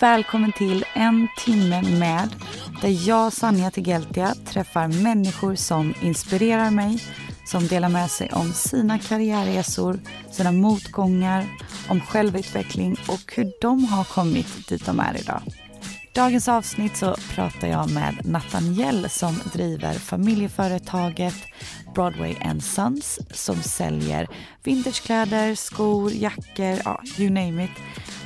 Välkommen till En timme med där jag, Sanja Tegeltia, träffar människor som inspirerar mig, som delar med sig om sina karriärresor, sina motgångar, om självutveckling och hur de har kommit dit de är idag. Dagens avsnitt så pratar jag med Nathaniel som driver familjeföretaget Broadway and Sons som säljer vintagekläder, skor, jackor, ja, you name it.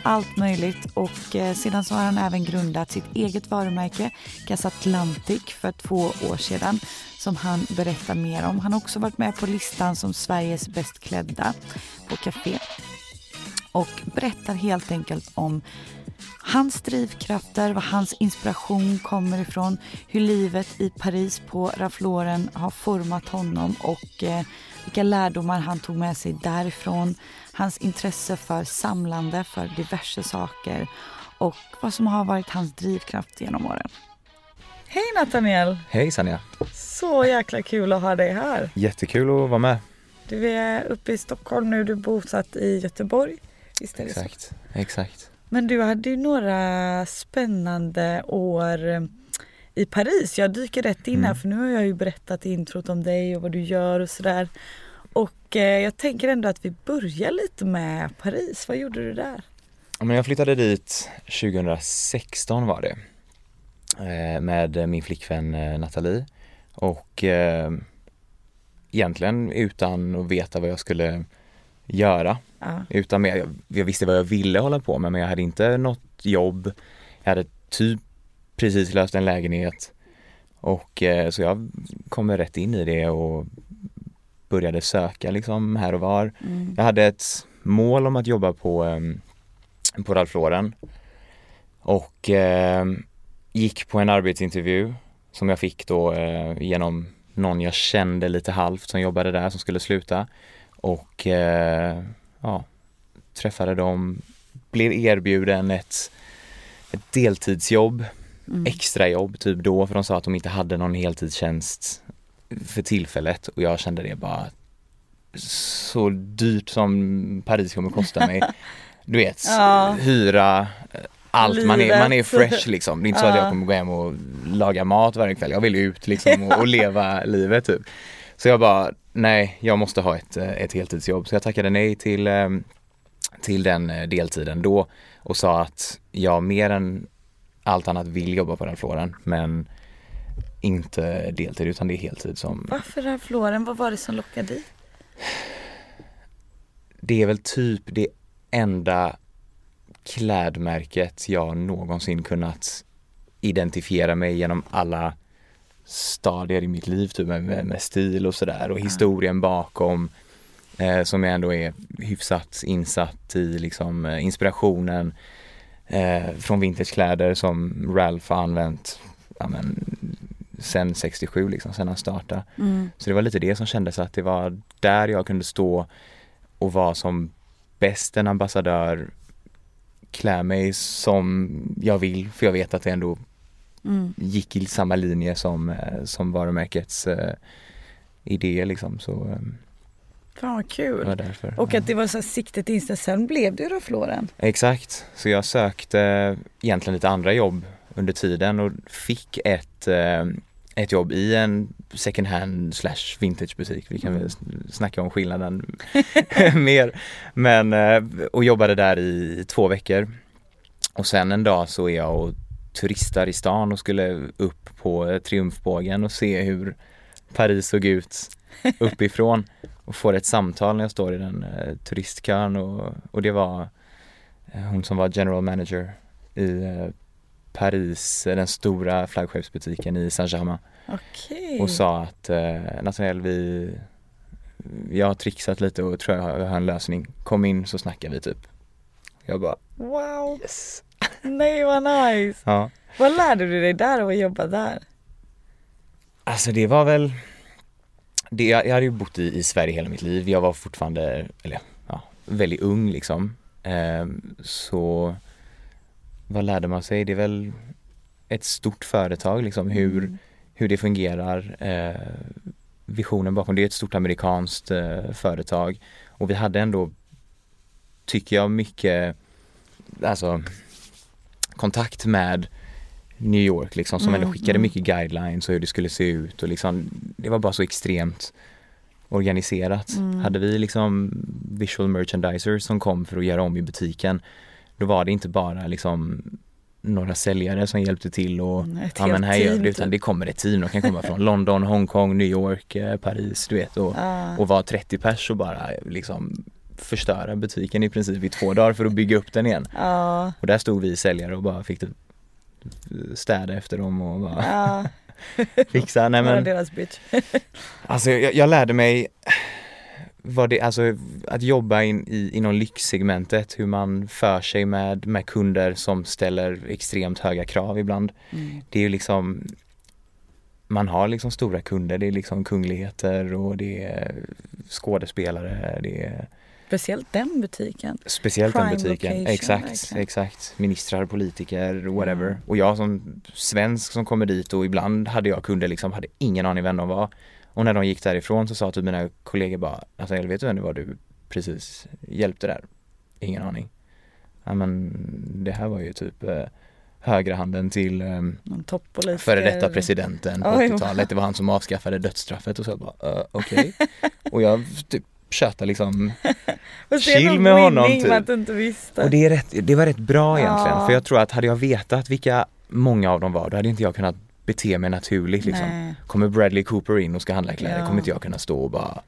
Allt möjligt och eh, sedan så har han även grundat sitt eget varumärke Gas Atlantic för två år sedan som han berättar mer om. Han har också varit med på listan som Sveriges bäst klädda på Café och berättar helt enkelt om hans drivkrafter, var hans inspiration kommer ifrån, hur livet i Paris på Ralph Lauren har format honom och eh, vilka lärdomar han tog med sig därifrån, hans intresse för samlande, för diverse saker och vad som har varit hans drivkraft genom åren. Hej Nathaniel! Hej Sanja! Så jäkla kul att ha dig här. Jättekul att vara med. Du är uppe i Stockholm nu, du är bosatt i Göteborg. Visst är det exakt, så? exakt. Men du hade ju några spännande år eh, i Paris. Jag dyker rätt in här Mm. för nu har jag ju berättat i introt om dig och vad du gör och sådär. Och eh, jag tänker ändå att vi börjar lite med Paris. Vad gjorde du där? Ja, Men jag flyttade dit 2016 var det. Eh, med min flickvän eh, Nathalie. Och eh, egentligen utan att veta vad jag skulle göra. Ja. Utan med, jag, jag visste vad jag ville hålla på med men jag hade inte något jobb. Jag hade typ precis löst en lägenhet. Och eh, så jag kom rätt in i det och började söka liksom här och var. Mm. Jag hade ett mål om att jobba på, um, på Ralph Lauren och eh, gick på en arbetsintervju som jag fick då eh, genom någon jag kände lite halvt som jobbade där som skulle sluta och eh, ja, träffade dem, blev erbjuden ett, ett deltidsjobb, Mm. extrajobb typ då för de sa att de inte hade någon heltidstjänst för tillfället och jag kände det bara så dyrt som Paris kommer kosta mig. Du vet, Ja. hyra, eh, allt. Man är, man är Livet. fresh liksom. Det är inte så att Ja. jag kommer gå hem och laga mat varje kväll. Jag vill ut liksom och, och leva livet typ. Så jag bara, nej, jag måste ha ett, eh, ett heltidsjobb. Så jag tackade nej till, eh, till den eh, deltiden då och sa att jag mer än allt annat vill jobba på den floren men inte deltid utan det är heltid som Varför Ralph Lauren? Vad var det som lockade dig? det är väl typ det enda klädmärket jag någonsin kunnat identifiera mig genom alla stadier i mitt liv typ med, med, stil och sådär och historien bakom eh, som jag ändå är hyfsat insatt i liksom eh, inspirationen eh, från vintagekläder som Ralph har använt ja, men, sen 67 liksom, sen han startade. Mm. Så det var lite det som kändes att det var där jag kunde stå och vara som bäst en ambassadör, klä mig som jag vill för jag vet att det ändå Mm. gick i samma linje som, eh, som varumärkets eh, idé liksom. Så eh, Fan vad kul. var därför. Och att det var så här siktet inställt. Sen blev det Ralph Lauren. Exakt, så jag sökte egentligen lite andra jobb under tiden och fick ett, eh, ett jobb i en second hand slash vintage butik. Vi kan väl sn- snacka om skillnaden mer. Men, eh, och jobbade där i två veckor. Och sen en dag så är jag och turistar i stan och skulle upp på Triumfbågen och se hur Paris såg ut uppifrån och får ett samtal när jag står i den eh, turistkön och, och det var eh, hon som var general manager i eh, Paris, eh, den stora flaggskeppsbutiken i Saint-Germain. Okej. och sa att eh, Nathaniel vi jag har trixat lite och tror jag har en lösning. Kom in så snackar vi typ. Jag bara Wow, yes. nej vad nice. Ja. Vad lärde du dig där av att jobba där? Alltså det var väl det, jag, jag hade ju bott i, i Sverige hela mitt liv. Jag var fortfarande, eller ja, väldigt ung liksom. Ehm, så vad lärde man sig? Det är väl ett stort företag liksom hur, Mm. hur det fungerar. Eh, visionen bakom det är ett stort amerikanskt eh, företag och vi hade ändå, tycker jag, mycket alltså kontakt med New York liksom som Mm, ändå skickade mm. mycket guidelines och hur det skulle se ut och liksom det var bara så extremt organiserat. Mm. Hade vi liksom visual merchandisers som kom för att göra om i butiken då var det inte bara liksom några säljare som hjälpte till och Mm, ja men här gör det utan typ. det kommer ett team, de kan komma från London, Hongkong, New York, eh, Paris du vet och, Ah. och vara 30 pers och bara liksom förstöra butiken i princip i två dagar för att bygga upp den igen. Ja, Och där stod vi säljare och bara fick typ städa efter dem och bara ja. fixa. Nej men deras bitch. alltså jag, jag lärde mig vad det, alltså att jobba in, i, inom lyxsegmentet, hur man för sig med, med kunder som ställer extremt höga krav ibland. Mm. Det är ju liksom man har liksom stora kunder, det är liksom kungligheter och det är skådespelare, det är Speciellt den butiken. speciellt den Prime butiken. location, Exakt, verkligen. exakt. Ministrar, politiker, whatever. Mm. Och jag som svensk som kommer dit och ibland hade jag kunder liksom, hade ingen aning vem de var. Och när de gick därifrån så sa typ mina kollegor bara, alltså jag vet du vem det var du precis hjälpte där? Ingen aning. Ja men det här var ju typ eh, högra handen till eh, före detta presidenten på Oj, 80-talet. Det var han som avskaffade dödsstraffet och så bara, uh, okej. och jag typ tjötade liksom chill med honom, typ. att du inte visste. och det, är rätt, det var rätt bra egentligen Ja. för jag tror att hade jag vetat vilka många av dem var då hade inte jag kunnat bete mig naturligt liksom. Nej. Kommer Bradley Cooper in och ska handla kläder Ja. kommer inte jag kunna stå och bara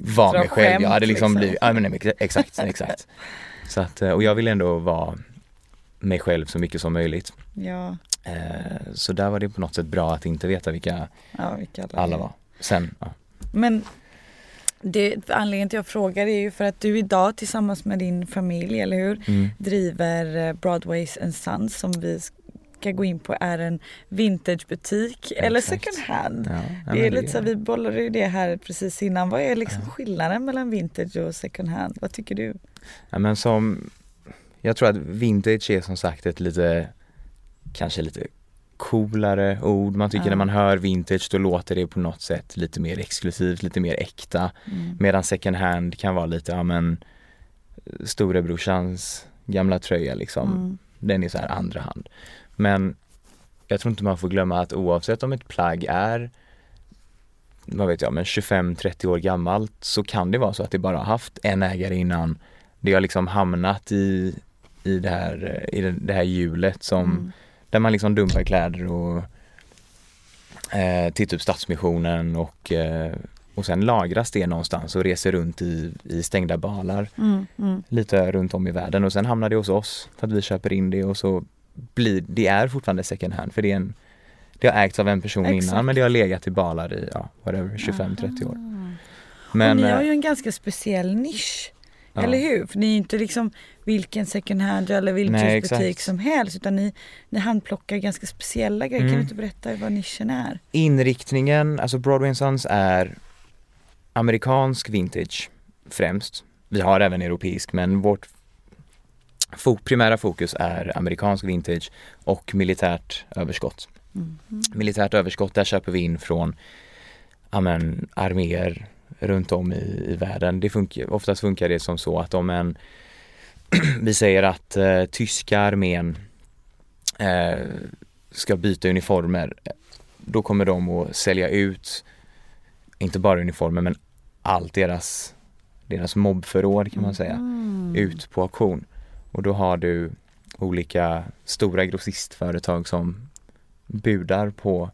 vara mig själv. skämt, Jag hade liksom, liksom. blivit, ja men nej, exakt, exakt. Så att, eh, och jag vill ändå vara mig själv så mycket som möjligt. Ja, Eh, Så där var det på något sätt bra att inte veta vilka ja vilka alla är. var. Sen, ja. Men det, anledningen till att jag frågar är ju för att du idag tillsammans med din familj, eller hur? Mm. Driver eh, Broadways and Sons som vi ska gå in på är en vintagebutik eller second hand. Ja, ja, det är lite så vi bollade ju det här precis innan. Vad är liksom skillnaden mellan vintage och second hand? Vad tycker du? Ja men som, jag tror att vintage är som sagt ett lite, kanske lite coolare ord. Man tycker Ja. när man hör vintage då låter det på något sätt lite mer exklusivt, lite mer äkta. Mm. Medan second hand kan vara lite, ja men storebrorsans gamla tröja liksom. Mm. Den är så här andra hand. Men jag tror inte man får glömma att oavsett om ett plagg är vad vet jag, men 25-30 år gammalt så kan det vara så att det bara har haft en ägare innan. Det har liksom hamnat i, i, det, här, i det, det här hjulet som, Mm. Där man liksom dumpar kläder och eh, till typ Stadsmissionen och, eh, och sen lagras det någonstans och reser runt i, i stängda balar Mm. Mm. lite runt om i världen och sen hamnar det hos oss för att vi köper in det och så blir det är fortfarande second hand för det är en det har ägts av en person Exakt. innan men det har legat i balar i, ja, whatever, 25-30 år. Men, och ni har eh, ju en ganska speciell nisch. Ja. Eller hur? För ni är ju inte liksom vilken second hand eller vintagebutik exakt. som helst utan ni, ni handplockar ganska speciella grejer. Kan Mm. du inte berätta vad nischen är? Inriktningen, alltså Broadway Sons är amerikansk vintage främst. Vi har även europeisk men vårt fo- primära fokus är amerikansk vintage och militärt överskott. Mm. Militärt överskott, där köper vi in från ja, men, arméer runt om i, i världen. Det funkar, oftast funkar det som så att om en vi säger att eh, tyska armén eh, ska byta uniformer då kommer de att sälja ut inte bara uniformer men allt deras deras mobbförråd kan man säga Mm. ut på auktion och då har du olika stora grossistföretag som budar på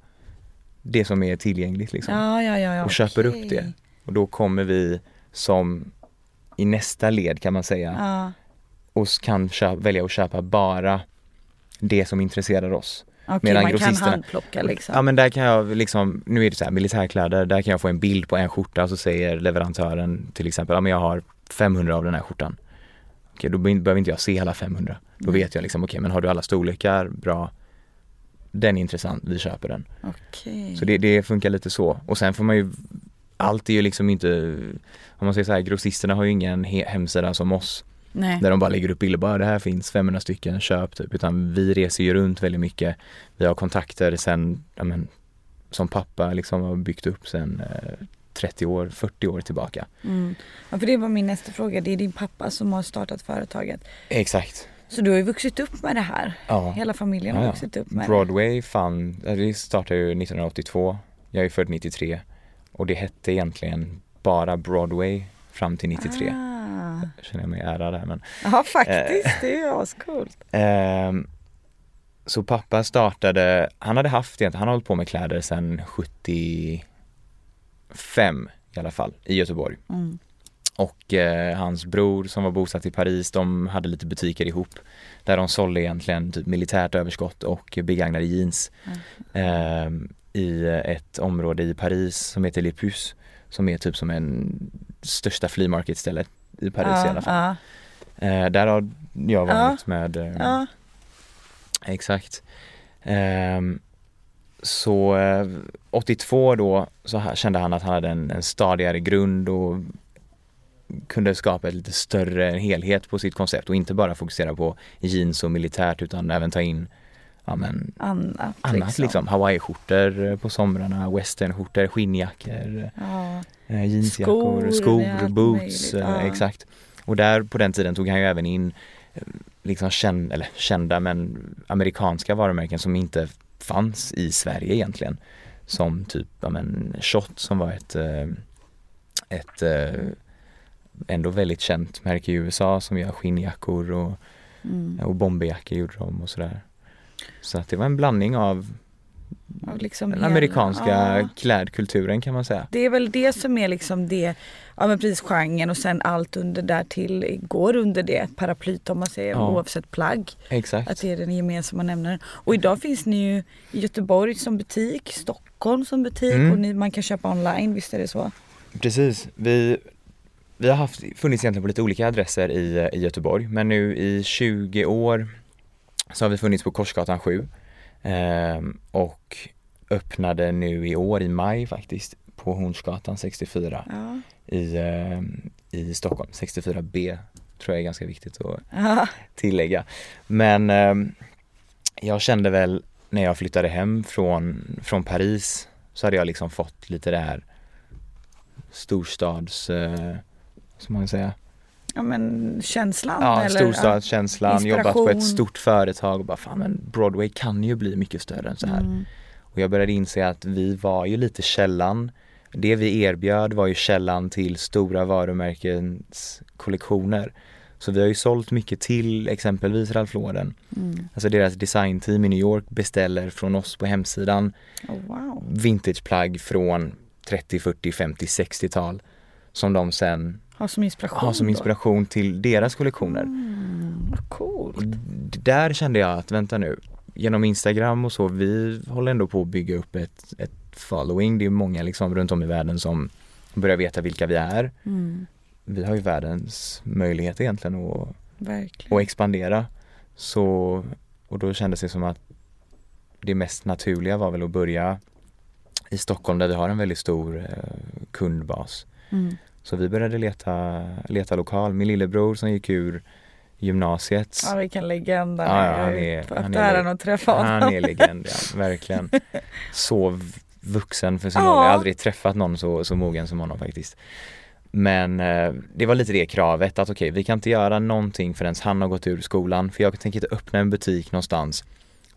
det som är tillgängligt liksom. Ja, ja, ja. Och köper upp okej. det. Och då kommer vi som i nästa led kan man säga Ja, och kan köpa, välja att köpa bara det som intresserar oss. Okej, Medan man kan handplocka liksom. Ja men där kan jag liksom, nu är det så här militärkläder, där kan jag få en bild på en skjorta och så säger leverantören till exempel, ja men jag har 500 av den här skjortan. Okej, då be- behöver inte jag se alla 500. Då vet jag liksom, okej men har du alla storlekar, bra. Den är intressant, vi köper den. Okej. Så det, det funkar lite så. Och sen får man ju, allt är ju liksom inte, om man säger så här, grossisterna har ju ingen he- hemsida som oss. Nej. Där de bara lägger upp bilder, bara det här finns 500 stycken, köp typ. Utan vi reser ju runt väldigt mycket. Vi har kontakter sen, ja men, som pappa liksom har byggt upp sen eh, 30 år, 40 år tillbaka. Mm. Ja, för det var min nästa fråga. Det är din pappa som har startat företaget. Exakt. Så du har ju vuxit upp med det här. Ja. Hela familjen Ja, har ja. vuxit upp med Broadway fann, ja, det startade ju 1982. Jag är född 93. Och det hette egentligen bara Broadway fram till det. 93. Ah. Känner jag mig ärad där men. Ja faktiskt, det är ju ascoolt. Ehm, så pappa startade, han hade haft egentligen, han har hållit på med kläder sedan 75 i alla fall, i Göteborg. Mm. Och eh, hans bror som var bosatt i Paris, de hade lite butiker ihop. Där de sålde egentligen typ militärt överskott och begagnade jeans. Ehm, I ett område i Paris som heter Les Puces. Som är typ som en största flea market stället i Paris i alla fall. Ja, Eh, där har jag varit med eh, ja. Exakt. Ehm, så eh, 82 då så kände han att han hade en, en stadigare grund och kunde skapa ett lite större helhet på sitt koncept och inte bara fokusera på jeans och militärt utan även ta in ja, men, Annat, annat liksom. Hawaii-skjortor eh, på somrarna, westernskjortor, skinnjackor, Ja. eh, jeansjackor, Skor, skor, boots, eh, ja. exakt. Och där på den tiden tog han ju även in eh, liksom känd, eller kända men amerikanska varumärken som inte fanns i Sverige egentligen. Som typ, ja men Shot som var ett, eh, ett eh, ändå väldigt känt märke i USA som gör skinnjackor och, Mm. och bomberjackor gjorde de och sådär. Så att det var en blandning av Ja, liksom den hela- amerikanska ja. klädkulturen kan man säga. Det är väl det som är liksom det, ja men precis genren och sen allt under där till går under det paraplyt om man säger Ja. oavsett plagg. Exakt. Att det är den gemensamma nämnaren. Och idag finns ni ju i Göteborg som butik, Stockholm som butik Mm. och ni, man kan köpa online, visst är det så? Precis. Vi, vi har haft, funnits egentligen på lite olika adresser i, i Göteborg men nu i 20 år så har vi funnits på Korsgatan 7 ehm, och öppnade nu i år i maj faktiskt på Hornsgatan 64 Ja. i, ehm, i Stockholm. 64B tror jag är ganska viktigt att Ja. tillägga. Men ehm, jag kände väl när jag flyttade hem från, från Paris så hade jag liksom fått lite det här storstads, eh, ska man säga? Ja men känslan Ja, eller? storstadskänslan, jobbat på ett stort företag och bara fan men Broadway kan ju bli mycket större än så här. Mm. Och jag började inse att vi var ju lite källan. Det vi erbjöd var ju källan till stora varumärkens kollektioner. Så vi har ju sålt mycket till exempelvis Ralph Lauren. Mm. Alltså deras designteam i New York beställer från oss på hemsidan Oh, wow. vintageplagg från 30, 40, 50, 60-tal som de sen Ha som inspiration har som då. inspiration till deras kollektioner. Mm, vad coolt. Där kände jag att, vänta nu, genom Instagram och så, vi håller ändå på att bygga upp ett, ett following. Det är många liksom runt om i världen som börjar veta vilka vi är. Mm, Vi har ju världens möjlighet egentligen att, verkligen. att expandera. Så, och då kändes det som att det mest naturliga var väl att börja i Stockholm där vi har en väldigt stor eh, kundbas. Mm. Så vi började leta, leta lokal. Min lillebror som gick ur gymnasiet Ja vilken legend han är. ja, han är- han är- att träffa honom. Han är legend, ja, verkligen. Så vuxen för sin Ja. ålder. Jag har aldrig träffat någon så, så mogen som honom faktiskt. Men eh, det var lite det kravet att okej, vi kan inte göra någonting förrän han har gått ur skolan. För jag tänker inte öppna en butik någonstans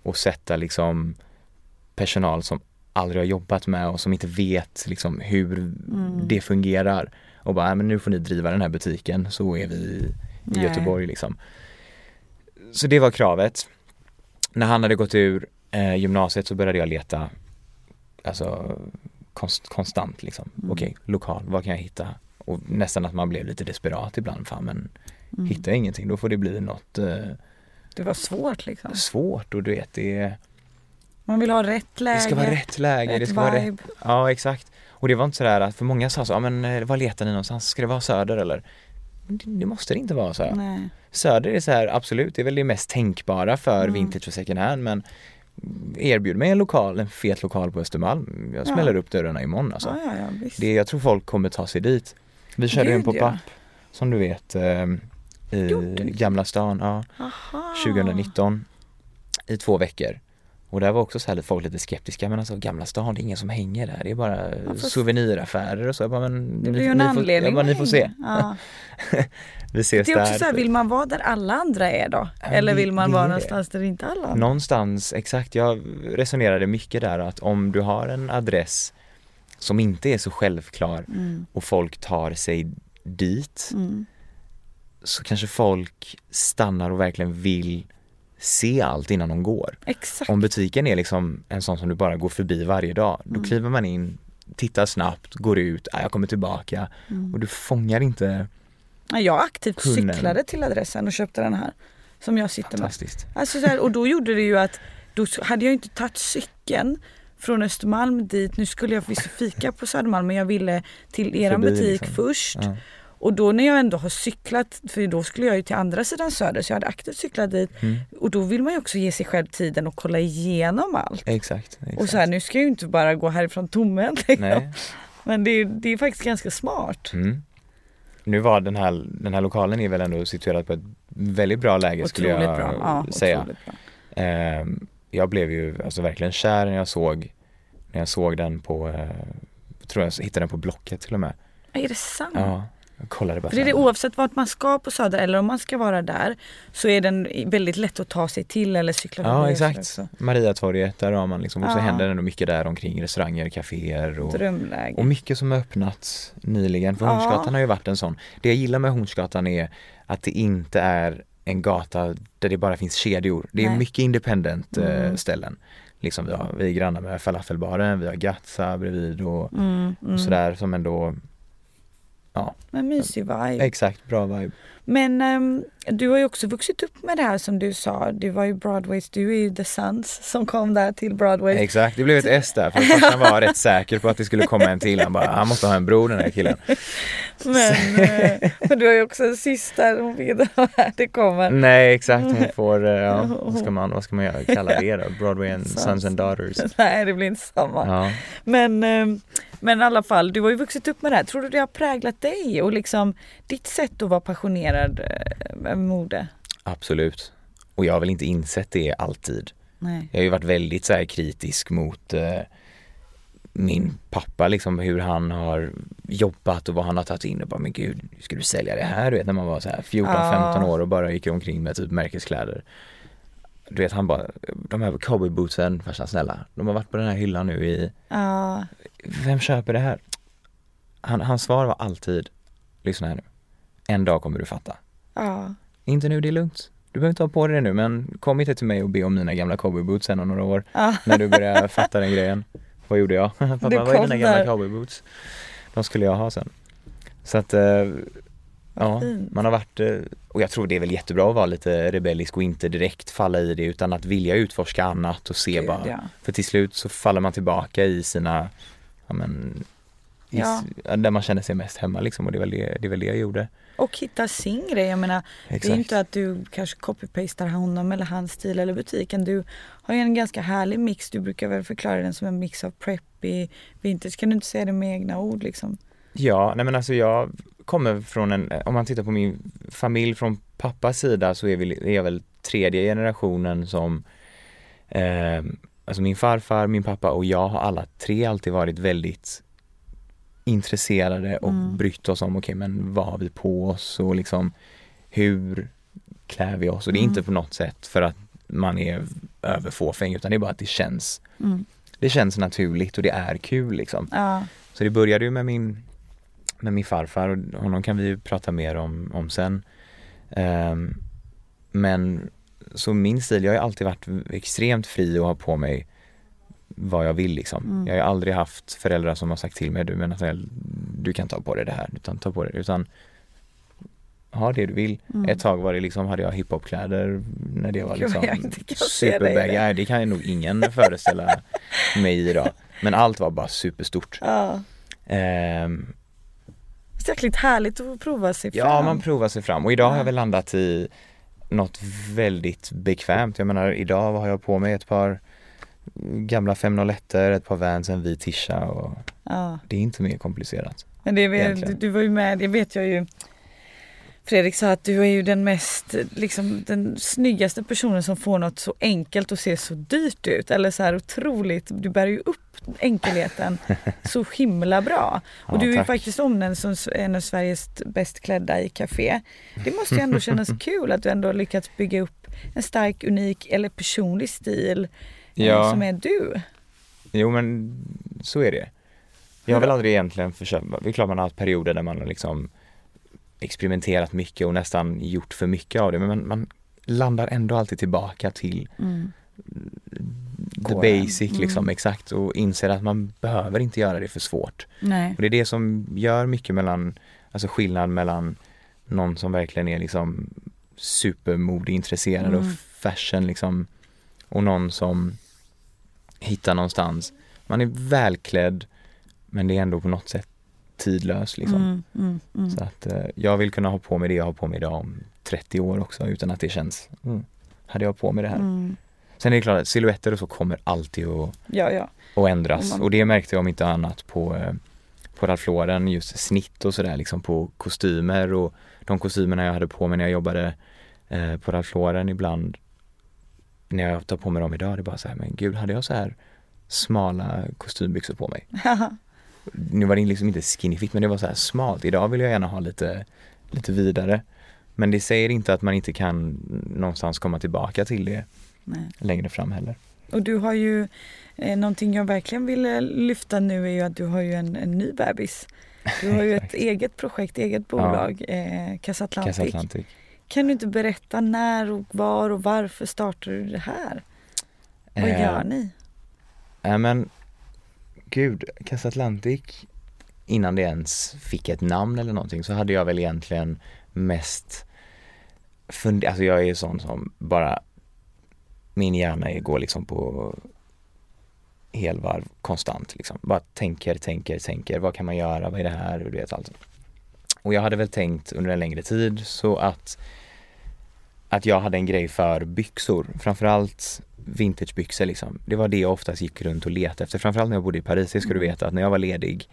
och sätta liksom personal som aldrig har jobbat med och som inte vet liksom hur Mm. det fungerar. Och bara, "Nej, men nu får ni driva den här butiken så är vi i Nej. Göteborg liksom. Så det var kravet. När han hade gått ur eh, gymnasiet så började jag leta alltså konst, konstant liksom. Mm. Okej, lokal, vad kan jag hitta? Och nästan att man blev lite desperat ibland. Fan men Mm. hittar jag ingenting då får det bli något eh, Det var svårt liksom. svårt och du vet det Man vill ha rätt läge. Det ska vara rätt läge, rätt det ska vara rätt. vibe. Ja exakt. Och det var inte sådär att, för många sa så, ja men eh, var letar ni någonstans? Ska det vara söder eller? Det, det måste det inte vara så. Nej. Söder är så här, absolut, det är väl det mest tänkbara för Mm. vintage och second hand men erbjud mig en lokal, en fet lokal på Östermalm. Jag Ja. smäller upp dörrarna imorgon alltså. Ja, ja, ja. Det, jag tror folk kommer ta sig dit. Vi körde Gud, en pop-up ja. som du vet eh, i? Gamla stan, ja, Aha. 2019 i två veckor. Och där var också så här folk lite skeptiska men alltså Gamla stan, det är ingen som hänger där. Det är bara fast- souveniraffärer och så. Jag bara, men, Det blir ju en ni får- anledning Jag bara, ni får se. Ja. Vi ses Det är också där. så här, vill man vara där alla andra är då? Ja, Eller vill man vara det. någonstans där inte alla andra? Någonstans, exakt. Jag resonerade mycket där att om du har en adress som inte är så självklar Mm. och folk tar sig dit Mm. så kanske folk stannar och verkligen vill se allt innan de går. Exakt. Om butiken är liksom en sån som du bara går förbi varje dag, då Mm. kliver man in, tittar snabbt, går ut, ah, jag kommer tillbaka Mm. och du fångar inte Ja, Jag aktivt Kunden. cyklade till adressen och köpte den här. Som jag sitter med. fantastiskt. Alltså så här, och då gjorde det ju att, då hade jag inte tagit cykeln från Östermalm dit. Nu skulle jag visst fika på Södermalm men jag ville till eran Förbi, butik liksom. först. Ja. Och då när jag ändå har cyklat, för då skulle jag ju till andra sidan söder så jag hade aktivt cyklat dit. Mm. Och då vill man ju också ge sig själv tiden och kolla igenom allt. Exakt. exakt. Och så här, nu ska jag ju inte bara gå härifrån tomhänt. liksom. Men det är, det är faktiskt ganska smart. Mm. Nu var den här, den här lokalen är väl ändå situerad på ett väldigt bra läge skulle jag Otroligt bra. Ja, säga. otroligt bra. Ehm, jag blev ju alltså verkligen kär när jag såg, när jag såg den på, eh, tror jag hittade den på Blocket till och med. Är det sant? Ja, kollade bara För det är det oavsett vart man ska på Söder eller om man ska vara där så är den väldigt lätt att ta sig till eller cykla Ja exakt. Mariatorget, där har man liksom, och så Ja. händer det ändå mycket där omkring restauranger, kaféer och, Drömläge. och mycket som har öppnats nyligen. För Ja. Hornsgatan har ju varit en sån. Det jag gillar med Hornsgatan är att det inte är en gata där det bara finns kedjor. Det är Nej. mycket independent eh, Mm. ställen. Liksom vi, har, vi är grannar med falafelbaren, vi har Gatsa bredvid och, Mm, mm. och sådär som ändå, ja Men mysig vibe. exakt, bra vibe. Men ehm, du har ju också vuxit upp med det här som du sa. Du var ju Broadways, du är ju The Sons som kom där till Broadway. Exakt, det blev ett S där för farsan var rätt säker på att det skulle komma en till. Han bara, han måste ha en bror den här killen. Men eh, du har ju också en syster, hon vara här, det kommer. Nej exakt, hon får, eh, ja, vad ska man, vad ska man göra, kalla det då? Broadway and Sons. Sons and Daughters. Nej det blir inte samma. Ja. Men, ehm, men i alla fall, du har ju vuxit upp med det här. Tror du det har präglat dig och liksom ditt sätt att vara passionerad eh, med mode? Absolut. Och jag har väl inte insett det alltid. Nej. Jag har ju varit väldigt så kritisk mot eh, min pappa liksom hur han har jobbat och vad han har tagit in och bara men gud, ska du sälja det här? Du vet när man var så här 14-15 Ja. år och bara gick omkring med typ märkeskläder. Du vet han bara, de här cowboybootsen, farsan snälla, de har varit på den här hyllan nu i, Ja, vem köper det här? Han, hans svar var alltid, lyssna här nu, en dag kommer du fatta. ja. Inte nu, det är lugnt. Du behöver inte ha på dig det nu men kom inte till mig och be om mina gamla cowboyboots sen om några år ja. när du börjar fatta den grejen. Vad gjorde jag? Pappa, Du vad är dina gamla cowboyboots? De skulle jag ha sen. Så att, eh, ja, fint. man har varit, eh, och jag tror det är väl jättebra att vara lite rebellisk och inte direkt falla i det utan att vilja utforska annat och se Gud, bara. ja. För till slut så faller man tillbaka i sina, ja men, Ja. där man känner sig mest hemma liksom och det är väl det, det, är väl det jag gjorde. Och hitta sin grej. Jag menar, det är Exakt. inte att du kanske copy-pastar honom eller hans stil eller butiken. Du har ju en ganska härlig mix. Du brukar väl förklara den som en mix av preppy, vintage. Kan du inte säga det med egna ord liksom? Ja, nej men alltså jag kommer från en, om man tittar på min familj från pappas sida så är, vi, är jag väl tredje generationen som eh, Alltså min farfar, min pappa och jag har alla tre alltid varit väldigt intresserade och Mm. brytt oss om, okej men vad har vi på oss och liksom hur klär vi oss? Och det är Mm. inte på något sätt för att man är överfåfäng utan det är bara att det känns Mm. Det känns naturligt och det är kul liksom. Ja, Så det började ju med min, med min farfar och honom kan vi ju prata mer om, om sen. Ehm, men så min stil, jag har ju alltid varit extremt fri och har på mig vad jag vill liksom. Mm. Jag har aldrig haft föräldrar som har sagt till mig, du men Nathaniel, du kan ta på dig det här, utan ta på dig utan ha det du vill. Mm. Ett tag var det liksom, hade jag hiphopkläder när det var liksom jag superbag. det. Nej, det kan ju nog ingen föreställa mig idag. Men allt var bara superstort. Ja. Det är jäkligt härligt att prova sig ja, fram. man provar sig fram och idag har jag väl landat i något väldigt bekvämt. Jag menar idag har jag på mig ett par gamla 501 ett par Vans, en vit tisha och Ja. det är inte mer komplicerat. Men det är väl, du, du var ju med, det vet jag ju. Fredrik sa att du är ju den mest, liksom den snyggaste personen som får något så enkelt och ser så dyrt ut. Eller så här otroligt, du bär ju upp enkelheten så himla bra. Och Ja, du är ju tack. faktiskt omnämnd som en av Sveriges bäst klädda i café. Det måste ju ändå kännas kul att du ändå har lyckats bygga upp en stark, unik eller personlig stil Ja. som är du. Jo men så är det. Jag har väl aldrig egentligen försökt, det är klart man har haft perioder där man har liksom experimenterat mycket och nästan gjort för mycket av det men man, man landar ändå alltid tillbaka till Mm. the basic liksom, exakt och inser att man behöver inte göra det för svårt. Nej. Och det är det som gör mycket mellan, alltså skillnad mellan någon som verkligen är liksom supermodeintresserad Mm. och fashion liksom och någon som hittar någonstans. Man är välklädd men det är ändå på något sätt tidlös liksom. Mm, mm, mm. Så att eh, jag vill kunna ha på mig det jag har på mig idag om 30 år också utan att det känns, mm, hade jag på mig det här? Mm. Sen är det klart att silhuetter och så kommer alltid att Ja, ja. och ändras. Och man- Och det märkte jag om inte annat på, eh, på Ralph Lauren, just snitt och sådär liksom på kostymer och de kostymerna jag hade på mig när jag jobbade eh, på Ralph Lauren ibland när jag tar på mig dem idag, det är bara så här, men gud, hade jag så här smala kostymbyxor på mig? Nu var det liksom inte skinny fit, men det var så här smalt. Idag vill jag gärna ha lite, lite vidare. Men det säger inte att man inte kan någonstans komma tillbaka till det Nej. längre fram heller. Och du har ju, eh, någonting jag verkligen vill eh, lyfta nu är ju att du har ju en, en ny bebis. Du har ju ett eget projekt, eget bolag, eh, Casa Atlantic. Kan du inte berätta när och var och varför startade du det här? Vad Eh, gör ni? Nej men gud, Casa Atlantic innan det ens fick ett namn eller någonting så hade jag väl egentligen mest fund- alltså jag är ju sån som bara min hjärna är- går liksom på helvarv konstant liksom. Bara tänker, tänker, tänker. Vad kan man göra? Vad är det här? Du vet allt. Och jag hade väl tänkt under en längre tid så att att jag hade en grej för byxor, framförallt vintagebyxor liksom. Det var det jag oftast gick runt och letade efter, framförallt när jag bodde i Paris. Det ska du veta att när jag var ledig,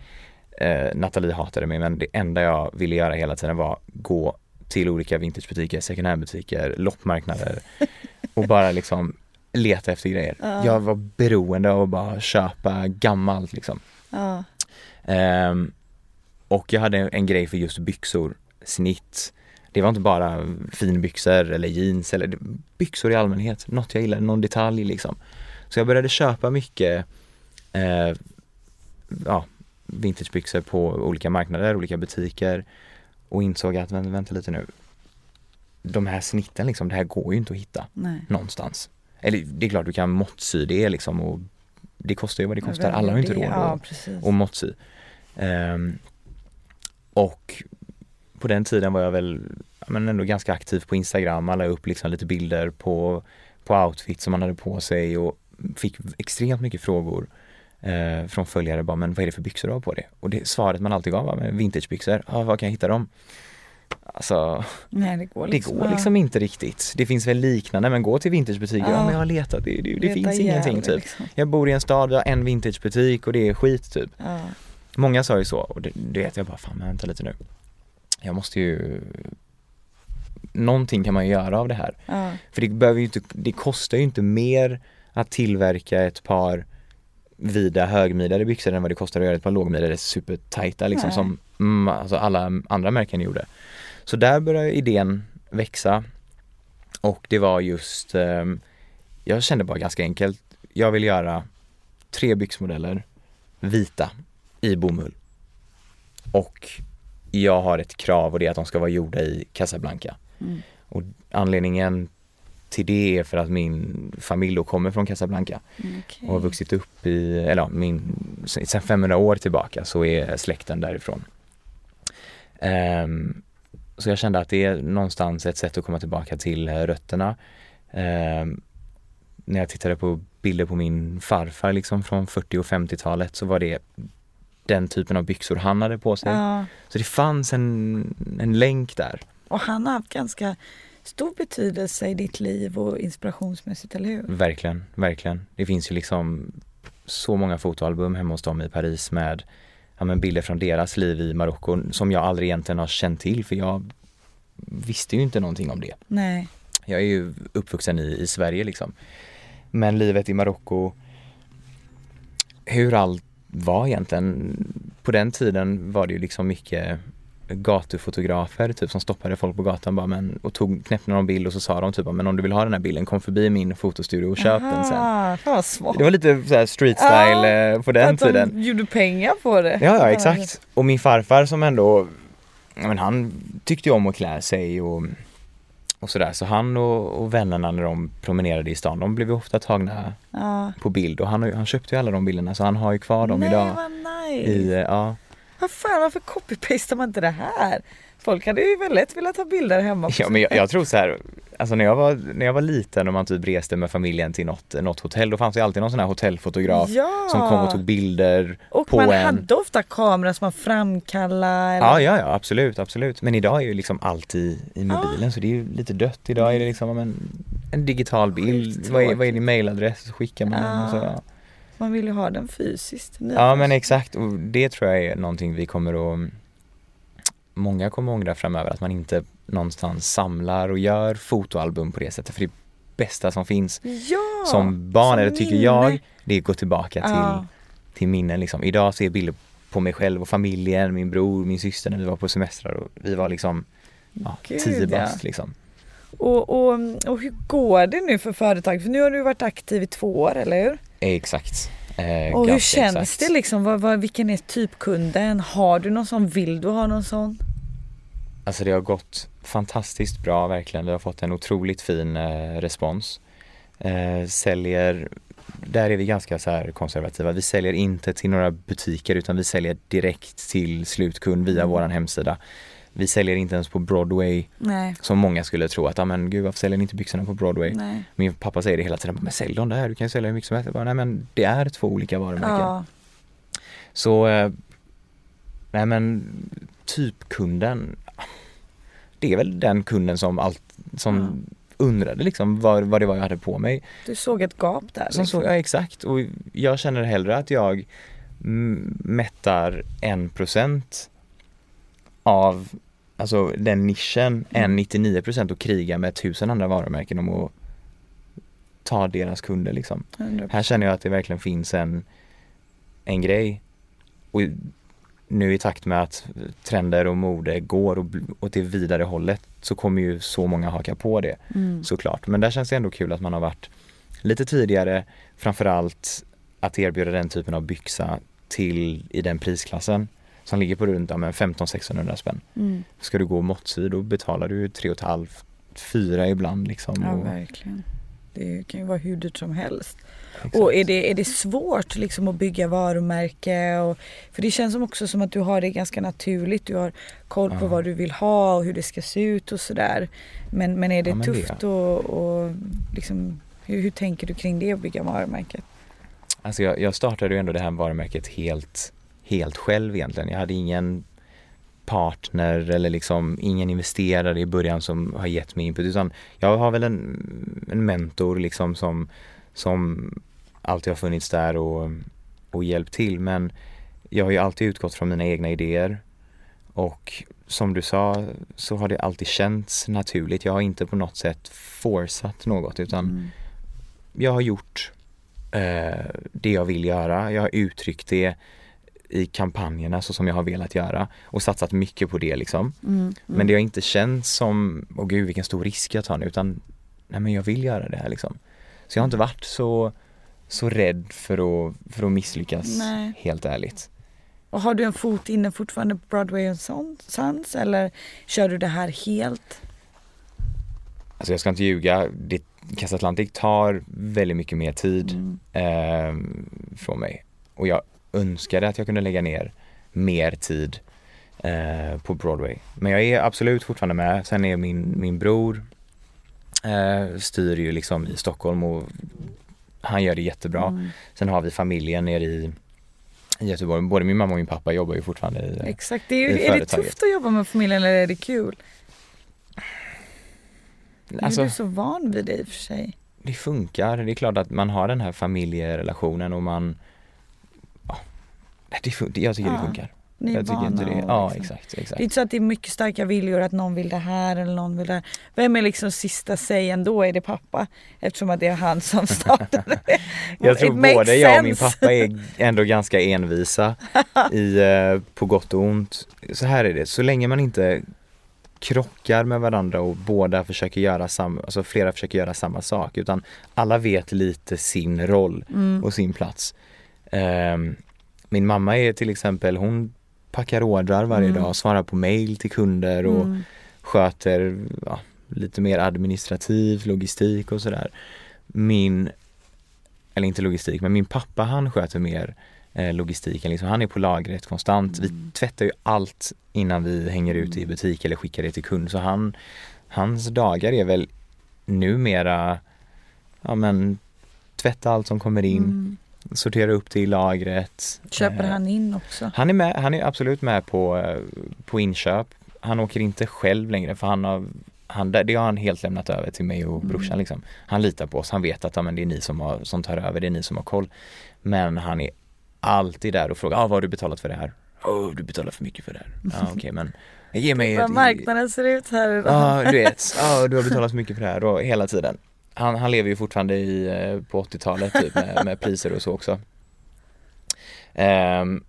eh, Nathalie hatade mig men det enda jag ville göra hela tiden var gå till olika vintagebutiker, second hand-butiker, loppmarknader och bara liksom leta efter grejer. Ja. Jag var beroende av att bara köpa gammalt liksom. Ja, Ehm, och jag hade en grej för just byxor, snitt. Det var inte bara finbyxor eller jeans eller byxor i allmänhet, något jag gillade, någon detalj liksom. Så jag började köpa mycket eh, ja, vintagebyxor på olika marknader, olika butiker och insåg att vänta, vänta lite nu. De här snitten liksom, det här går ju inte att hitta nej. någonstans. Eller det är klart du kan måttsy det liksom och det kostar ju vad det kostar. Alla har ju inte råd Ja, att och måttsy. Ehm, och på den tiden var jag väl men ändå ganska aktiv på Instagram. Man la upp liksom lite bilder på, på outfits som man hade på sig och fick extremt mycket frågor eh, från följare. Bara, men vad är det för byxor du har på dig? Och det svaret man alltid gav var men vintagebyxor. Ja, var kan jag hitta dem? Alltså, Nej, det går det liksom. går ja. liksom inte riktigt. Det finns väl liknande, men gå till vintagebutiker. Ja, Ja. men jag har letat, det, det, det finns ingenting det, typ. liksom. Jag bor i en stad, vi har en vintagebutik och det är skit typ. Ja. Många sa ju så och det, det vet jag bara, fan men vänta lite nu. Jag måste ju Någonting kan man ju göra av det här. Ja. För det behöver inte, det kostar ju inte mer att tillverka ett par vida högmidjade byxor än vad det kostar att göra ett par lågmidjade supertajta liksom Nej. som mm, alltså alla andra märken gjorde. Så där började idén växa och det var just, ehm, jag kände bara ganska enkelt, jag vill göra tre byxmodeller vita i bomull. Och jag har ett krav och det är att de ska vara gjorda i Casablanca. Mm. Och anledningen till det är för att min familj då kommer från Casablanca Mm, okej. och har vuxit upp i, eller min, sen 500 år tillbaka så är släkten därifrån. Ehm, så jag kände att det är någonstans ett sätt att komma tillbaka till rötterna. Eh, när jag tittade på bilder på min farfar liksom från 40 och 50-talet så var det den typen av byxor han hade på sig. Ja. Så det fanns en, en länk där. Och han har haft ganska stor betydelse i ditt liv och inspirationsmässigt, eller hur? Verkligen, verkligen. Det finns ju liksom så många fotoalbum hemma hos dem i Paris med ja, men bilder från deras liv i Marocko som jag aldrig egentligen har känt till för jag visste ju inte någonting om det. Nej. Jag är ju uppvuxen i, i Sverige liksom. Men livet i Marocko, hur allt var egentligen. På den tiden var det ju liksom mycket gatufotografer typ som stoppade folk på gatan bara men och tog, knäppte någon bild och så sa de typ men om du vill ha den här bilden kom förbi min fotostudio och köp den sen. Aha, vad smart. Det var lite så här street style Ja, eh, på den att de tiden. gjorde pengar på det. Ja, ja exakt. Och min farfar som ändå, men han tyckte ju om att klä sig och, och sådär. Så han och, och vännerna när de promenerade i stan, de blev ju ofta tagna Ja. på bild och han, han köpte ju alla de bilderna så han har ju kvar dem Nej, idag. vad nice. I, ja. Vad fan, varför copy-pastar man inte det här? Folk hade ju väl lätt velat ha bilder hemma. ja men jag, jag tror så här, alltså när jag var, när jag var liten och man typ reste med familjen till något, något hotell, då fanns det alltid någon sån här hotellfotograf Ja. som kom och tog bilder Och på man en. hade ofta kameror som man framkallade. Eller... Ja, ja, ja, absolut, absolut. Men idag är ju liksom allt i, i mobilen så det är ju lite dött. Idag är det liksom men, en digital bild. Vad är, vad är din mailadress? Så skickar man den och så. Ja. Man vill ju ha den fysiskt. Ja, men exakt. Och det tror jag är någonting vi kommer att Många kommer ångra framöver att man inte någonstans samlar och gör fotoalbum på det sättet. För det bästa som finns Ja, som barn, eller tycker minne. jag, det är att gå tillbaka till Ja. till minnen liksom. Idag ser jag bilder på mig själv och familjen, min bror, min syster när vi var på semestrar och vi var liksom ja, Gud, tio bast liksom. Och, och, och hur går det nu för företaget? För nu har du varit aktiv i två år, eller hur? Exakt. Eh, Och hur känns exakt. det liksom? Vad, vad, vilken är typkunden? Har du någon sån? Vill du ha någon sån? Alltså det har gått fantastiskt bra verkligen. Vi har fått en otroligt fin eh, respons. Eh, säljer, där är vi ganska så här konservativa. Vi säljer inte till några butiker utan vi säljer direkt till slutkund via Mm. våran hemsida. Vi säljer inte ens på Broadway Nej. som många skulle tro att, ja men gud varför säljer ni inte byxorna på Broadway? Nej. Min pappa säger det hela tiden, men sälj dem där, du kan ju sälja hur mycket som helst. Jag bara, nej men det är två olika varumärken. Ja. Så, eh, nej men typkunden, det är väl den kunden som allt, som undrade liksom vad, vad det var jag hade på mig. Du såg ett gap där. Som liksom. ja exakt och jag känner hellre att jag mm, mättar en procent av alltså den nischen än 99 procent och krigar med tusen andra varumärken om att ta deras kunder liksom. 100%. Här känner jag att det verkligen finns en, en grej. Och nu i takt med att trender och mode går åt det vidare hållet så kommer ju så många haka på det Mm. såklart. Men där känns det ändå kul att man har varit lite tidigare, framförallt att erbjuda den typen av byxa till i den prisklassen som ligger på runt ja, men 15-1600 spänn. Mm. Ska du gå måttsyd då betalar du 3,5 4 ibland liksom. Ja, verkligen. Det kan ju vara hur dyrt som helst. Exakt. Och är det, är det svårt liksom att bygga varumärke? Och, för det känns som också som att du har det ganska naturligt. Du har koll på Ja. vad du vill ha och hur det ska se ut och sådär. Men, men är det Ja, men det- tufft och, och liksom, hur, hur tänker du kring det att bygga varumärket? Alltså jag, jag startade ju ändå det här varumärket helt, helt själv egentligen. Jag hade ingen partner eller liksom ingen investerare i början som har gett mig input utan jag har väl en, en mentor liksom som, som alltid har funnits där och, och hjälpt till men jag har ju alltid utgått från mina egna idéer och som du sa så har det alltid känts naturligt. Jag har inte på något sätt forceat något utan Mm. jag har gjort eh, det jag vill göra. Jag har uttryckt det i kampanjerna så som jag har velat göra och satsat mycket på det liksom. Mm. Men det har inte känts som, åh gud vilken stor risk jag tar nu utan nej men jag vill göra det här liksom. Så jag har inte varit så, så rädd för att, för att misslyckas Nej. helt ärligt. Och har du en fot inne fortfarande på Broadway och Son- Sons eller kör du det här helt? Alltså jag ska inte ljuga, det, Casa Atlantic tar väldigt mycket mer tid Mm. eh, från mig. Och jag önskade att jag kunde lägga ner mer tid. eh, på Broadway. Men jag är absolut fortfarande med. Sen är min, min bror styr ju liksom i Stockholm och han gör det jättebra. Mm. Sen har vi familjen nere i, Göteborg. Både min mamma och min pappa jobbar ju fortfarande i, Exakt, det är, ju, är det tufft att jobba med familjen eller är det kul? Nu är Alltså, du så van vid det i och för sig. det funkar. Det är klart att man har den här familjerelationen och man ja, det jag tycker det Ja, funkar. Ni Jag tycker inte det. och Ja liksom. exakt, Det är exakt. inte så att det är mycket starka viljor att någon vill det här eller någon vill det här. Vem är liksom sista sägen då? Är det pappa? Eftersom att det är han som startade det. Jag tror både jag och min pappa är ändå ganska envisa i, eh, på gott och ont. Så här är det, så länge man inte krockar med varandra och båda försöker göra samma, alltså flera försöker göra samma sak utan alla vet lite sin roll Mm. och sin plats. Ehm, min mamma är till exempel, hon packar ordrar varje Mm. dag, svarar på mail till kunder och Mm. sköter ja, lite mer administrativ logistik och sådär. Min, eller inte logistik, men min pappa han sköter mer eh, logistiken. Liksom, han är på lagret konstant. Vi tvättar ju allt innan vi hänger ut i butik eller skickar det till kund. Så han, hans dagar är väl numera, ja men tvätta allt som kommer in, Mm. Sortera upp det i lagret. Köper Eh, han in också? han är, med, han är absolut med på, eh, på inköp. Han åker inte själv längre för han har, han, det har han helt lämnat över till mig och brorsan Mm. liksom. Han litar på oss, han vet att ja, men det är ni som, har, som tar över, det är ni som har koll. Men han är alltid där och frågar, ah, vad har du betalat för det här? Åh, du betalar för mycket för det här. Ja okej men ge mig ett, marknaden ser ut här idag. Ja, du vet. Ja, du har betalat så mycket för det här och hela tiden. Han, han lever ju fortfarande i, eh, på 80-talet typ med, med priser och så också. Ehm,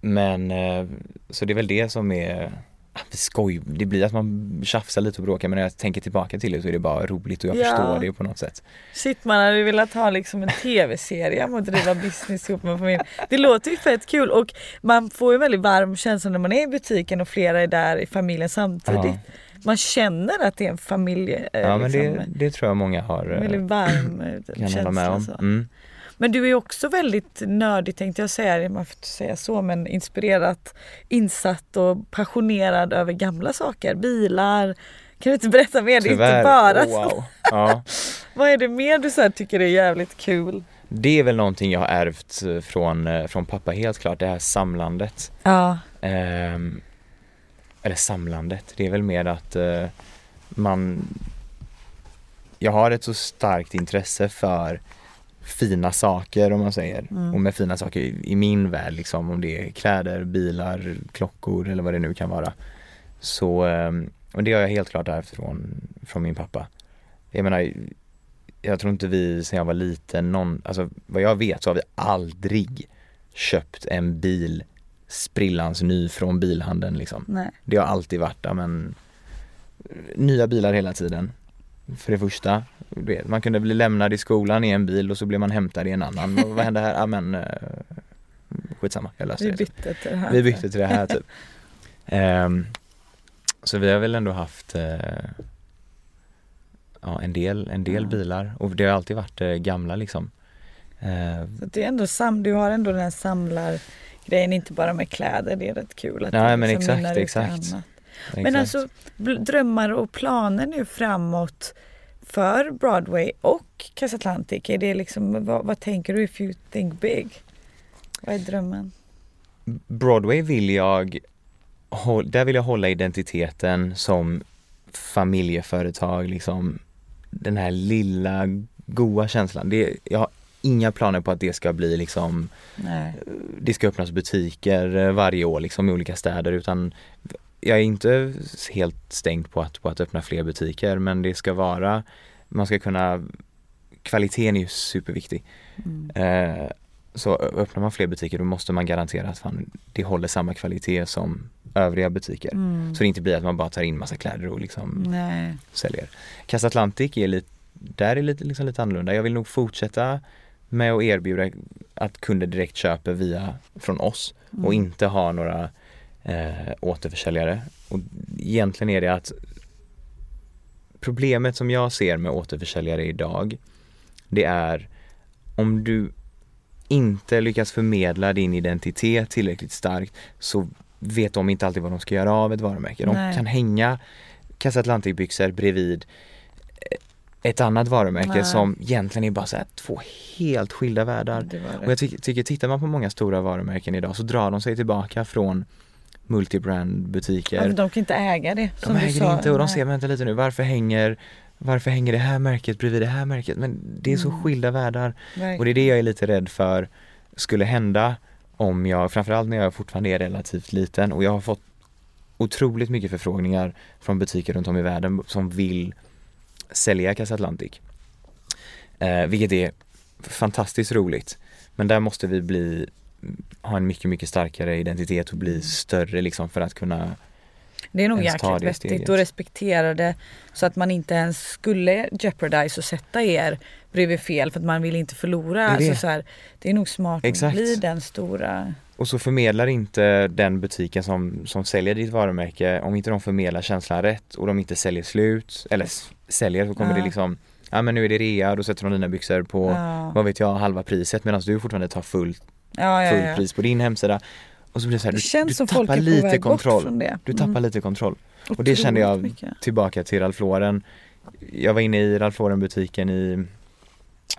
men eh, så det är väl det som är ah, skoj. Det blir att man tjafsar lite och bråkar men när jag tänker tillbaka till det så är det bara roligt och jag Ja. förstår det på något sätt. Shit man hade velat ha liksom en tv-serie om att driva business ihop med familjen. Det låter ju fett kul och man får ju en väldigt varm känsla när man är i butiken och flera är där i familjen samtidigt. Ja. Man känner att det är en familj. eh, Ja men liksom, det, det tror jag många har väldigt eh, varm eh, kan hålla med känsla. om. Mm. Men du är också väldigt nördig tänkte jag säga, man får inte säga så men inspirerat, insatt och passionerad över gamla saker, bilar. Kan du inte berätta mer? Det är inte Tyvärr, bara wow. Ja. Vad är det mer du så tycker är jävligt kul? Det är väl någonting jag har ärvt från, från pappa helt klart, det här samlandet. Ja. Ehm, eller samlandet, det är väl mer att eh, man Jag har ett så starkt intresse för fina saker om man säger. Mm. Och med fina saker i, i min värld liksom om det är kläder, bilar, klockor eller vad det nu kan vara. Så, ehm, och det har jag helt klart ärvt från, från min pappa. Jag menar, jag tror inte vi sen jag var liten, någon, alltså vad jag vet så har vi aldrig köpt en bil sprillans ny från bilhandeln liksom. Nej. Det har alltid varit, ja, men nya bilar hela tiden. För det första, vet, man kunde bli lämnad i skolan i en bil och så blev man hämtad i en annan. Och vad hände här? Ja men eh, skitsamma, jag löste Vi det. bytte till det här. Vi bytte till det här typ. Ehm, så vi har väl ändå haft eh, ja, en del, en del Ja. bilar och det har alltid varit eh, gamla liksom. Eh, Så det är ändå sam, du har ändå den här samlargrejen, inte bara med kläder, det är rätt kul att Nej, det men liksom exakt, exakt. annat. Men exakt. alltså drömmar och planer nu framåt för Broadway och Casatlantic, är det liksom, vad, vad tänker du if you think big? Vad är drömmen? Broadway vill jag, där vill jag hålla identiteten som familjeföretag liksom. Den här lilla goa känslan. Det, jag har inga planer på att det ska bli liksom Nej. det ska öppnas butiker eh, varje år liksom i olika städer utan jag är inte helt stängd på att, på att öppna fler butiker men det ska vara, man ska kunna, kvaliteten är ju superviktig. Mm. Eh, så öppnar man fler butiker då måste man garantera att fan, det håller samma kvalitet som övriga butiker. Mm. Så det inte blir att man bara tar in massa kläder och liksom Nej. säljer. Casa Atlantic är lite, där är lite, liksom lite annorlunda. Jag vill nog fortsätta med att erbjuda att kunder direkt köper via från oss Mm. och inte ha några eh, återförsäljare. Och egentligen är det att problemet som jag ser med återförsäljare idag det är om du inte lyckas förmedla din identitet tillräckligt starkt så vet de inte alltid vad de ska göra av ett varumärke. De Nej. kan hänga Casa Atlantic-byxor bredvid ett annat varumärke Nej. som egentligen är bara så här två helt skilda världar. Det det. Och jag ty- tycker, tittar man på många stora varumärken idag så drar de sig tillbaka från multibrand butiker. Ja, de kan inte äga det. de äger sa. inte och de ser, vänta lite nu, varför hänger, varför hänger det här märket bredvid det här märket? Men det är så Mm. skilda världar. Verkligen. Och det är det jag är lite rädd för skulle hända om jag, framförallt när jag fortfarande är relativt liten och jag har fått otroligt mycket förfrågningar från butiker runt om i världen som vill sälja Casa Atlantic. Eh, vilket är fantastiskt roligt. Men där måste vi bli, ha en mycket, mycket starkare identitet och bli större liksom för att kunna Det är nog jäkligt vettigt och respektera det så att man inte ens skulle jeopardize och sätta er bredvid fel för att man vill inte förlora. Det. Alltså så här, det är nog smart Exakt. att bli den stora. Och så förmedlar inte den butiken som, som säljer ditt varumärke, om inte de förmedlar känslan rätt och de inte säljer slut, eller säljer så kommer Ja. det liksom Ja men nu är det rea och då sätter de dina byxor på, Ja. vad vet jag, halva priset medan du fortfarande tar fullt Ja, full pris på din hemsida. Och så blir det så här, Det du, känns du som folk tappar på lite kontroll. det. Du tappar Mm. lite kontroll. Och det kände Otroligt jag mycket. tillbaka till Ralph Lauren. Jag var inne i Ralph Lauren butiken i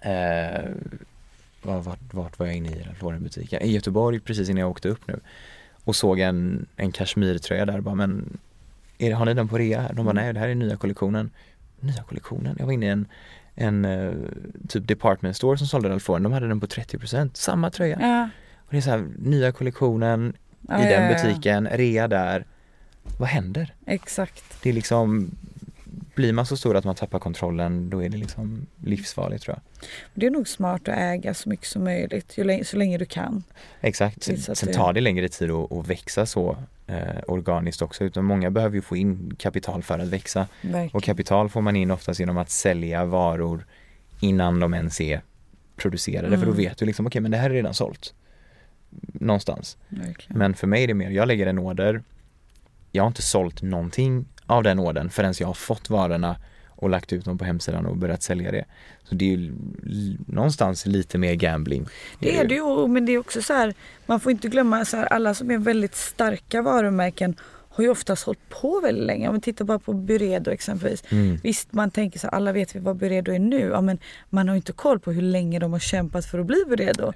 eh, var, vart, vart var jag inne i Ralph Lauren butiken? I Göteborg precis innan jag åkte upp nu. Och såg en, en kashmirtröja där bara men är, har ni den på rea? De bara Mm. nej det här är nya kollektionen. Nya kollektionen? Jag var inne i en, en eh, typ department store som sålde Ralph Lauren. De hade den på 30% samma tröja. Ja. Och det är så här, nya kollektionen i den ja, ja. butiken, rea där. Vad händer? Exakt. Det är liksom blir man så stor att man tappar kontrollen då är det liksom livsfarligt tror jag. Det är nog smart att äga så mycket som möjligt länge, så länge du kan. Exakt, sen det- tar det längre tid att, att växa så eh, organiskt också utan många behöver ju få in kapital för att växa Verkligen. och kapital får man in oftast genom att sälja varor innan de ens är producerade för då Mm. vet du liksom okej men det här är redan sålt någonstans. Verkligen. Men för mig är det mer, jag lägger en order Jag har inte sålt någonting av den ordern förrän jag har fått varorna och lagt ut dem på hemsidan och börjat sälja det. Så det är ju någonstans lite mer gambling. Det är det ju, men det är också så här, man får inte glömma så här, alla som är väldigt starka varumärken har ju oftast hållit på väldigt länge. Om vi tittar bara på Byredo exempelvis. Mm. Visst man tänker så alla vet vi vad Byredo är nu. Ja, men man har ju inte koll på hur länge de har kämpat för att bli Byredo.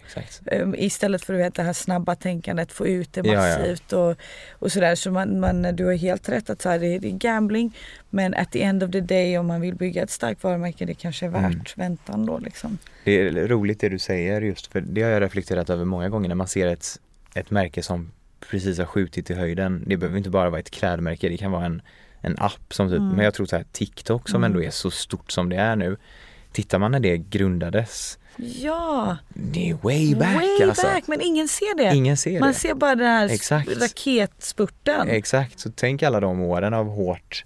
Um, istället för att vet, det här snabba tänkandet, få ut det Ja, ja. massivt och, och sådär. Så man, man, du har helt rätt att så här, det, är, det är gambling. Men at the end of the day om man vill bygga ett starkt varumärke det kanske är värt Mm. väntan då liksom. Det är roligt det du säger just för det har jag reflekterat över många gånger när man ser ett, ett märke som precis har skjutit i höjden. Det behöver inte bara vara ett klädmärke, det kan vara en, en app som typ, Mm. men jag tror så här TikTok som Mm. ändå är så stort som det är nu. Tittar man när det grundades, Ja, det är way back way alltså. back men ingen ser det. Ingen ser man det. ser bara den här Exakt. raketspurten. Exakt, så tänk alla de åren av hårt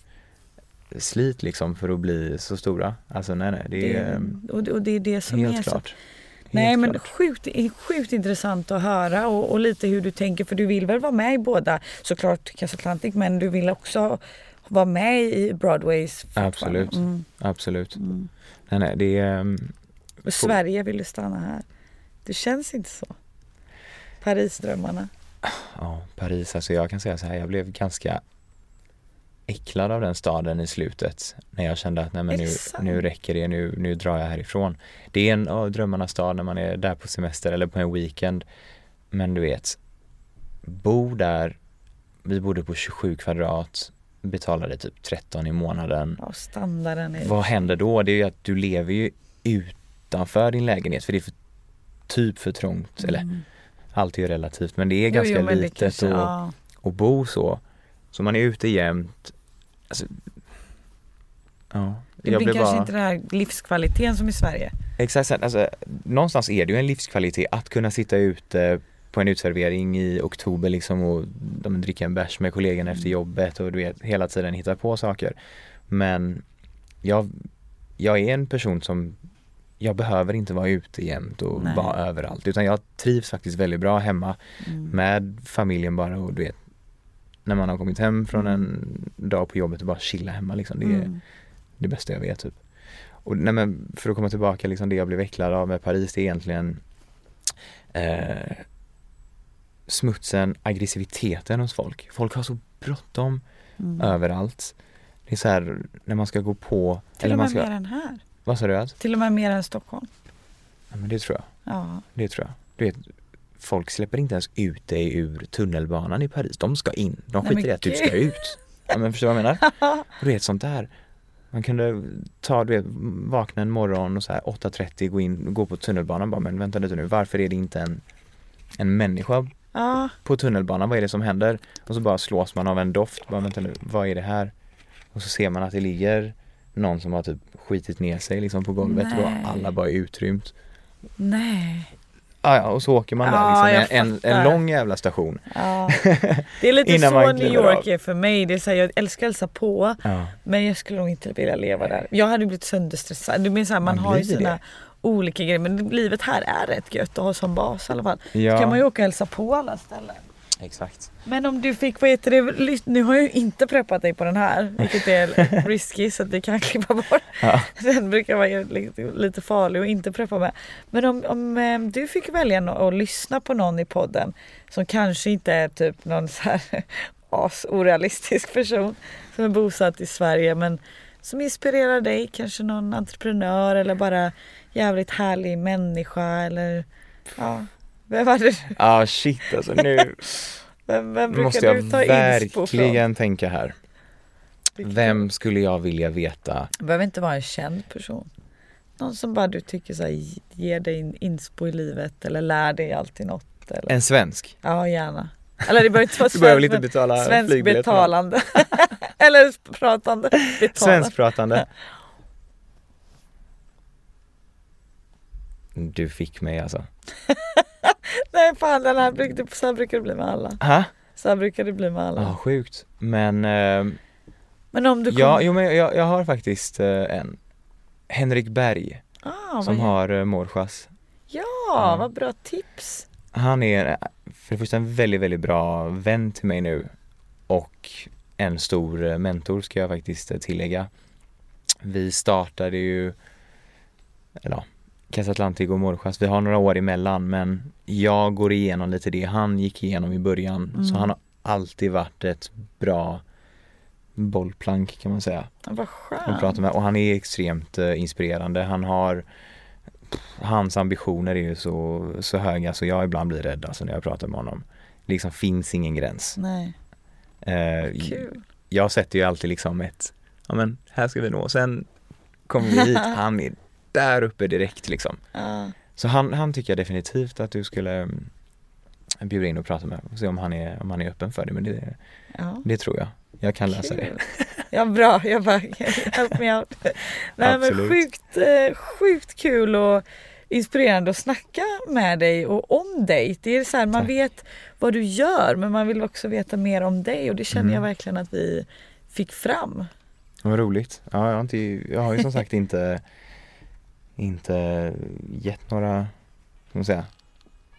slit liksom för att bli så stora. Alltså nej nej, det är det, och, det, och det är det som är helt så klart. Nej men klart. sjukt, sjukt intressant att höra och, och lite hur du tänker för du vill väl vara med i båda såklart Casa Atlantic men du vill också vara med i Broadways. Absolut. Mm. Absolut. Mm. Nej nej, det är ehm, Och Sverige vill du stanna här. Det känns inte så. Parisdrömmarna. Ja, Paris, alltså jag kan säga så här, jag blev ganska äcklad av den staden i slutet när jag kände att nej men nu, nu räcker det, nu, nu drar jag härifrån. Det är en av drömmarnas stad när man är där på semester eller på en weekend. Men du vet, bo där, vi bodde på 27 kvadrat, betalade typ 13 i månaden. Ja, standarden är... Vad händer då? Det är ju att du lever ju utanför din lägenhet för det är för, typ för trångt, eller Mm. allt är ju relativt men det är Jo, ganska jo, litet och ja. och bo så. Så man är ute jämt. Alltså, ja, Det jag blir kanske bara, inte den här livskvaliteten som i Sverige. exakt så, alltså, någonstans är det ju en livskvalitet att kunna sitta ute på en utservering i oktober liksom och de dricka en bärs med kollegorna efter jobbet och du vet hela tiden hitta på saker. Men jag, jag är en person som jag behöver inte vara ute jämt och Nej. vara överallt utan jag trivs faktiskt väldigt bra hemma Mm. med familjen bara och du vet när man har kommit hem från Mm. en dag på jobbet och bara chilla hemma liksom. Det är Mm. det bästa jag vet typ. Och nej men för att komma tillbaka liksom det jag blev äcklad av med Paris det är egentligen eh, smutsen, aggressiviteten hos folk. Folk har så bråttom Mm. överallt. Det är så här när man ska gå på... Till och man med ska, mer än här. vad sa du? Att? Till och med mer än Stockholm. Ja, men det tror jag. Ja. Det tror jag. Du vet, folk släpper inte ens ut dig ur tunnelbanan i Paris. De ska in. De Nej, skiter i att du ska ut. Ja, men förstår du vad jag menar? Och du vet sånt där. Man kunde ta, du vet, vakna en morgon och så här 8.30 gå in, gå på tunnelbanan bara, men vänta lite nu, varför är det inte en, en människa Ja, på tunnelbanan? Vad är det som händer? Och så bara slås man av en doft, bara vänta nu, vad är det här? Och så ser man att det ligger någon som har typ skitit ner sig liksom på golvet Nej. och alla bara är utrymt. nej. Ah, ja, och så åker man Ja, där liksom, en, en, en lång jävla station. Ja. Det är lite så New York av. är för mig. Det är så här, jag älskar att hälsa på Ja. men jag skulle nog inte vilja leva där. Jag hade blivit sönderstressad. Du menar så här, man, Man har ju sina det. olika grejer men livet här är rätt gött att ha som bas i alla fall. Ja. Så kan man ju åka och hälsa på alla ställen. Exakt. Men om du fick, vad heter det, nu har jag ju inte preppat dig på den här vilket är risky så att vi kan klippa bort. Ja. Den brukar vara lite, farlig att inte preppa med. Men om, om eh, du fick välja no- att lyssna på någon i podden som kanske inte är typ någon så här as-orealistisk person som är bosatt i Sverige men som inspirerar dig, kanske någon entreprenör eller bara jävligt härlig människa eller ja, vem var det? Ja ah, shit alltså nu Vem, vem brukar måste jag du ta verkligen tänka här. Vem skulle jag vilja veta? Det behöver inte vara en känd person. Någon som bara du tycker så här, ger dig en inspo i livet eller lär dig alltid något. Eller? En svensk? Ja gärna. Eller det behöver inte vara Du behöver svensk inte betala svensk betalande. eller pratande. Betalande. Svenskpratande? Du fick mig alltså. Nej fan den här brukar, så här brukar det bli med alla. Ha? Så här brukar det bli med alla. Ja, sjukt. Men eh, Men om du kommer... ja, jo, men jag, jag har faktiskt eh, en. Henrik Berg ah, som vad... har eh, Mårschas. Ja, vad bra tips. Han är eh, för det första en väldigt, väldigt bra vän till mig nu och en stor eh, mentor ska jag faktiskt eh, tillägga. Vi startade ju, eller ja, Casa Atlantic och Mårschas, vi har några år emellan men jag går igenom lite det han gick igenom i början så Mm. han har alltid varit ett bra bollplank kan man säga Vad skönt. med och han är extremt eh, inspirerande. Han har Hans ambitioner är ju så, så höga så jag ibland blir rädd alltså när jag pratar med honom. Liksom finns ingen gräns. Nej, Eh, kul. jag sätter ju alltid liksom ett, ja men här ska vi nå, sen kommer vi hit, han är där uppe direkt liksom. Ja, Så han, han tycker jag definitivt att du skulle mm, bjuda in och prata med och se om han är, om han är öppen för det, men det, ja. det tror jag. Jag kan lösa det. Kul. Ja bra, jag bara help me out. Nej men sjukt, eh, sjukt kul och inspirerande att snacka med dig och om dig. Det är så här, man vet vad du gör men man vill också veta mer om dig och det känner Mm. jag verkligen att vi fick fram. Vad roligt. Ja, jag, har inte, jag har ju som sagt inte, inte gett några, ska man säga,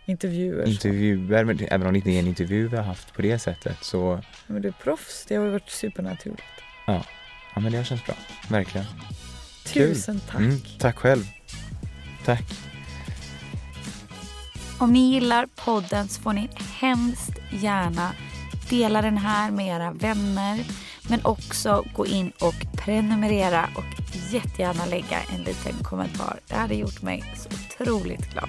Intervjuer. intervjuer. Men även om det inte är en intervju vi har haft på det sättet så, Men du är proffs, det har ju varit supernaturligt. ja men det har känts bra. Verkligen. Kul. Tusen tack. Mm, tack själv. Tack. Om ni gillar podden så får ni hemskt gärna dela den här med era vänner. Men också gå in och prenumerera och jättegärna lägga en liten kommentar. Det hade gjort mig så otroligt glad.